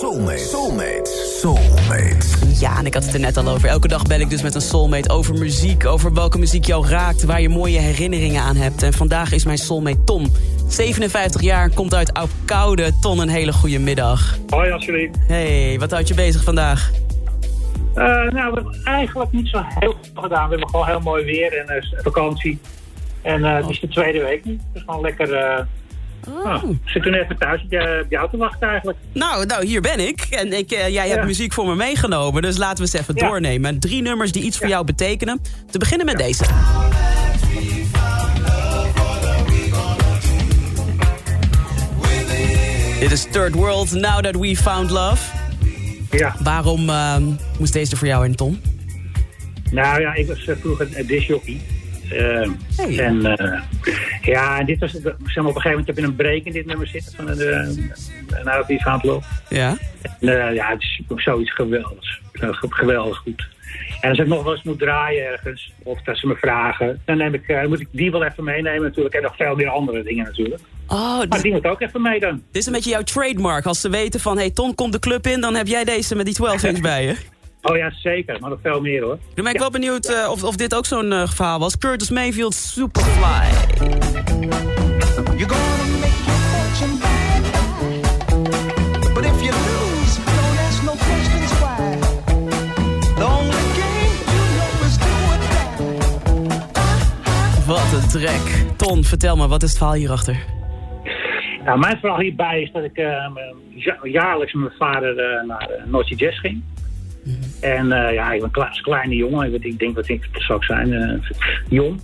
Soulmate. Soulmate. Soulmate. Ja, en ik had het er net al over. Elke dag bel ik dus met een soulmate over muziek. Over welke muziek jou raakt, waar je mooie herinneringen aan hebt. En vandaag is mijn soulmate Tom. 57 jaar, komt uit Oud-Koude. Ton, een hele goede middag. Hoi, alsjeblieft. Hey, wat houdt je bezig vandaag? Uh, nou, we hebben eigenlijk niet zo heel veel gedaan. We hebben gewoon heel mooi weer en uh, vakantie. En uh, het is de tweede week nu. Dus gewoon lekker... Oh. Nou, zit toen even thuis op je auto wachten eigenlijk. Nou, nou, hier ben ik. En ik, jij hebt ja. muziek voor me meegenomen. Dus laten we eens even ja. doornemen. Drie nummers die iets voor jou betekenen. Te beginnen met deze. Dit is Third World, Now That We Found Love. Ja. Waarom uh, moest deze voor jou in, Tom? Nou ja, ik was uh, vroeger een disjockey. Uh, hey. En uh, ja, en dit was, zeg maar, op een gegeven moment heb je een break in dit nummer zitten van een, een, een Found Love. Ja. En, ja, het is zoiets geweldigs. Geweldig goed. En als ik nog wel eens moet draaien ergens, of dat ze me vragen, dan neem ik, uh, moet ik die wel even meenemen natuurlijk. En nog veel meer andere dingen natuurlijk. Oh, maar dit, die moet ook even mee dan. Dit is een beetje jouw trademark. Als ze weten van, hey Ton komt de club in, dan heb jij deze met die 12 inch bij je. Oh ja, zeker. Maar nog veel meer hoor. Dan ben ik ja. wel benieuwd uh, of, of dit ook zo'n uh, geval was. Curtis Mayfield, Superfly. You're gonna make your fortune But if you lose, don't ask no questions why. The only game you know is do or die. Wat een track. Ton, vertel me, wat is het verhaal hierachter? Nou, mijn verhaal hierbij is dat ik uh, jaarlijks met mijn vader uh, naar uh, Jazz ging. Mm -hmm. En ja, ik ben een kleine jongen. Ik, ik denk dat ik zou zijn. jong.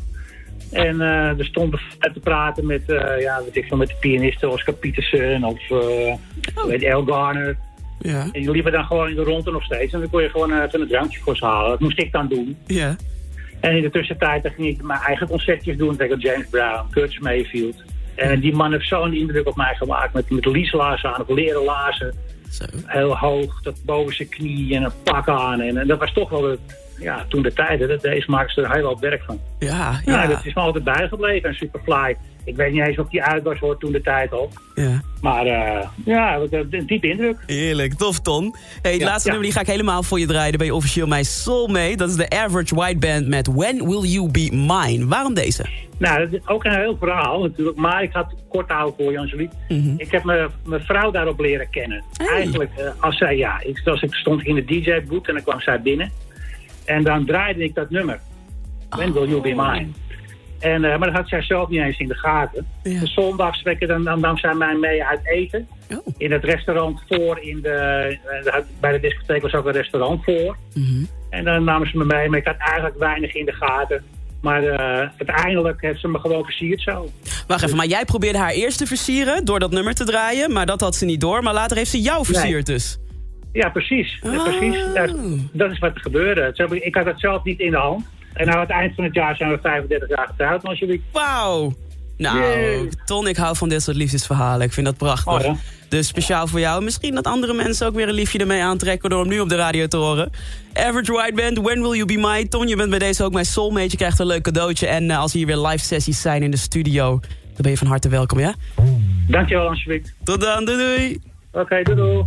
En er stond te praten met, ja, weet ik veel, met de pianisten Oscar Peterson of oh. weet El Garner. Ja. En die liepen dan gewoon in de ronde nog steeds. En dan kon je gewoon even een drankje voor ze halen. Dat moest ik dan doen. Ja. En in de tussentijd dan ging ik mijn eigen concertjes doen. Tegen James Brown, Curtis Mayfield. En die man heeft zo'n indruk op mij gemaakt met, met lieslaarzen aan of leren laarzen. Zo. Heel hoog, dat boven zijn knie en een pak aan. En, en dat was toch wel, de, ja, toen de tijd, dat deze ze er heel wat werk van. Ja, ja. ja. dat is me altijd bijgebleven. En Superfly, ik weet niet eens of die uit was hoor toen de tijd al. Ja. Maar uh, ja, een diepe indruk. Heerlijk, tof Ton. Hey, het ja, laatste ja. nummer die ga ik helemaal voor je draaien. Dan ben je officieel mijn soulmate. Dat is de Average White Band met When Will You Be Mine. Waarom deze? Nou, dat is ook een heel verhaal natuurlijk. Maar ik ga het kort houden voor je, Angelique. Mm -hmm. Ik heb mijn vrouw daarop leren kennen. Hey. Eigenlijk, uh, als zij, ja, ik, als ik stond in de DJ-boot en dan kwam zij binnen. En dan draaide ik dat nummer. When Will You Be Mine. En, uh, maar dat had zij zelf niet eens in de gaten. Ja. De zondags dan, dan nam zij mij mee uit eten. Oh. In het restaurant voor, in de, uh, bij de discotheek was ook een restaurant voor. Mm -hmm. En dan namen ze me mee, maar ik had eigenlijk weinig in de gaten. Maar uh, uiteindelijk heeft ze me gewoon versierd zo. Wacht even, maar jij probeerde haar eerst te versieren door dat nummer te draaien. Maar dat had ze niet door. Maar later heeft ze jou versierd nee. dus. Ja, precies. Oh. Precies. Dat, dat, is wat er gebeurde. Ik had het zelf niet in de hand. En nou, aan het eind van het jaar zijn we 35 jaar getrouwd, alsjeblieft. Wauw. Nou, Yay. Ton, ik hou van dit soort liefdesverhalen. Ik vind dat prachtig. Oh, ja. Dus speciaal voor jou. Misschien dat andere mensen ook weer een liefje ermee aantrekken... door hem nu op de radio te horen. Average White Band, When Will You Be Mine? Ton, je bent bij deze ook mijn soulmate. Je krijgt een leuk cadeautje. En uh, als hier weer live sessies zijn in de studio... dan ben je van harte welkom, ja? Dankjewel, alsjeblieft. Tot dan, doei doei. Oké, okay, doei doei.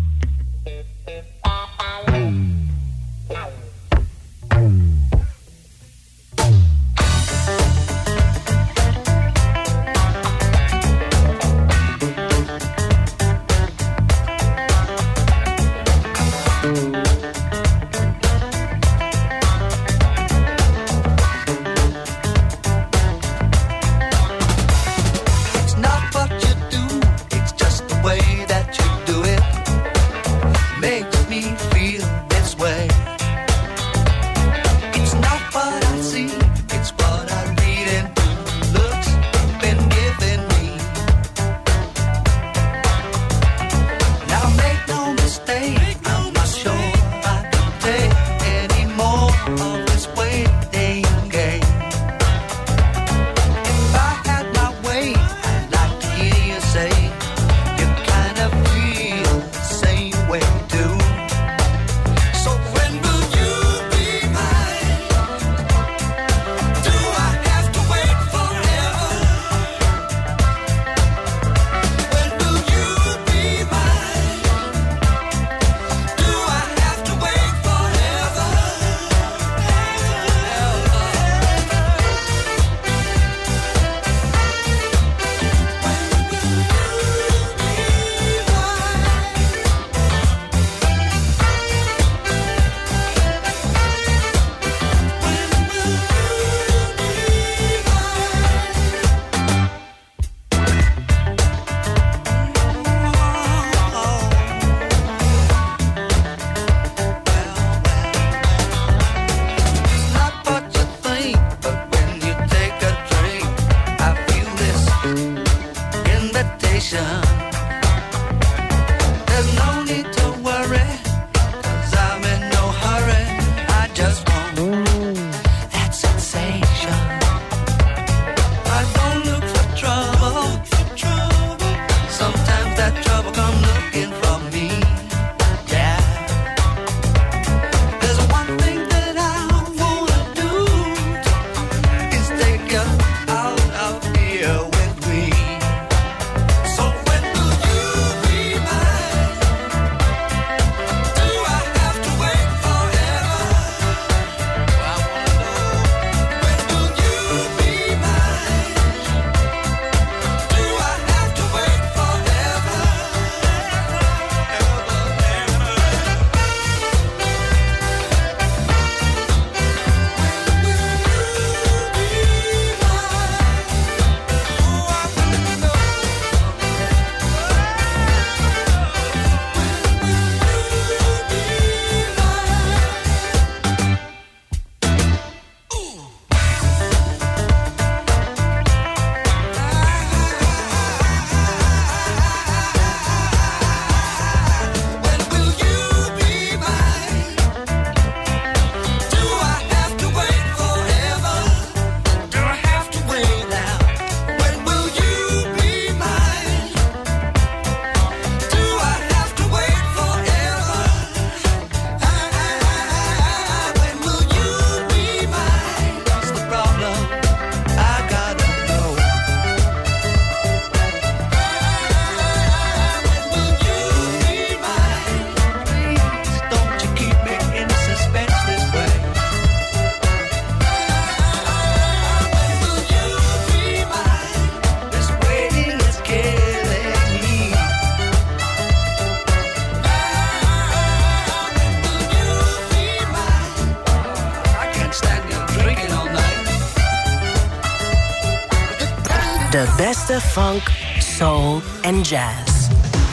Beste funk, soul en jazz.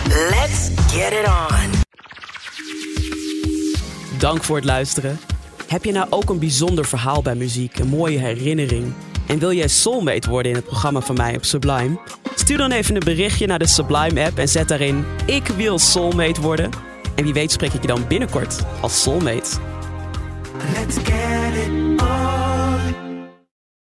Let's get it on. Dank voor het luisteren. Heb je nou ook een bijzonder verhaal bij muziek, een mooie herinnering? En wil jij soulmate worden in het programma van mij op Sublime? Stuur dan even een berichtje naar de Sublime app en zet daarin ik wil soulmate worden. En wie weet spreek ik je dan binnenkort als soulmate. Let's get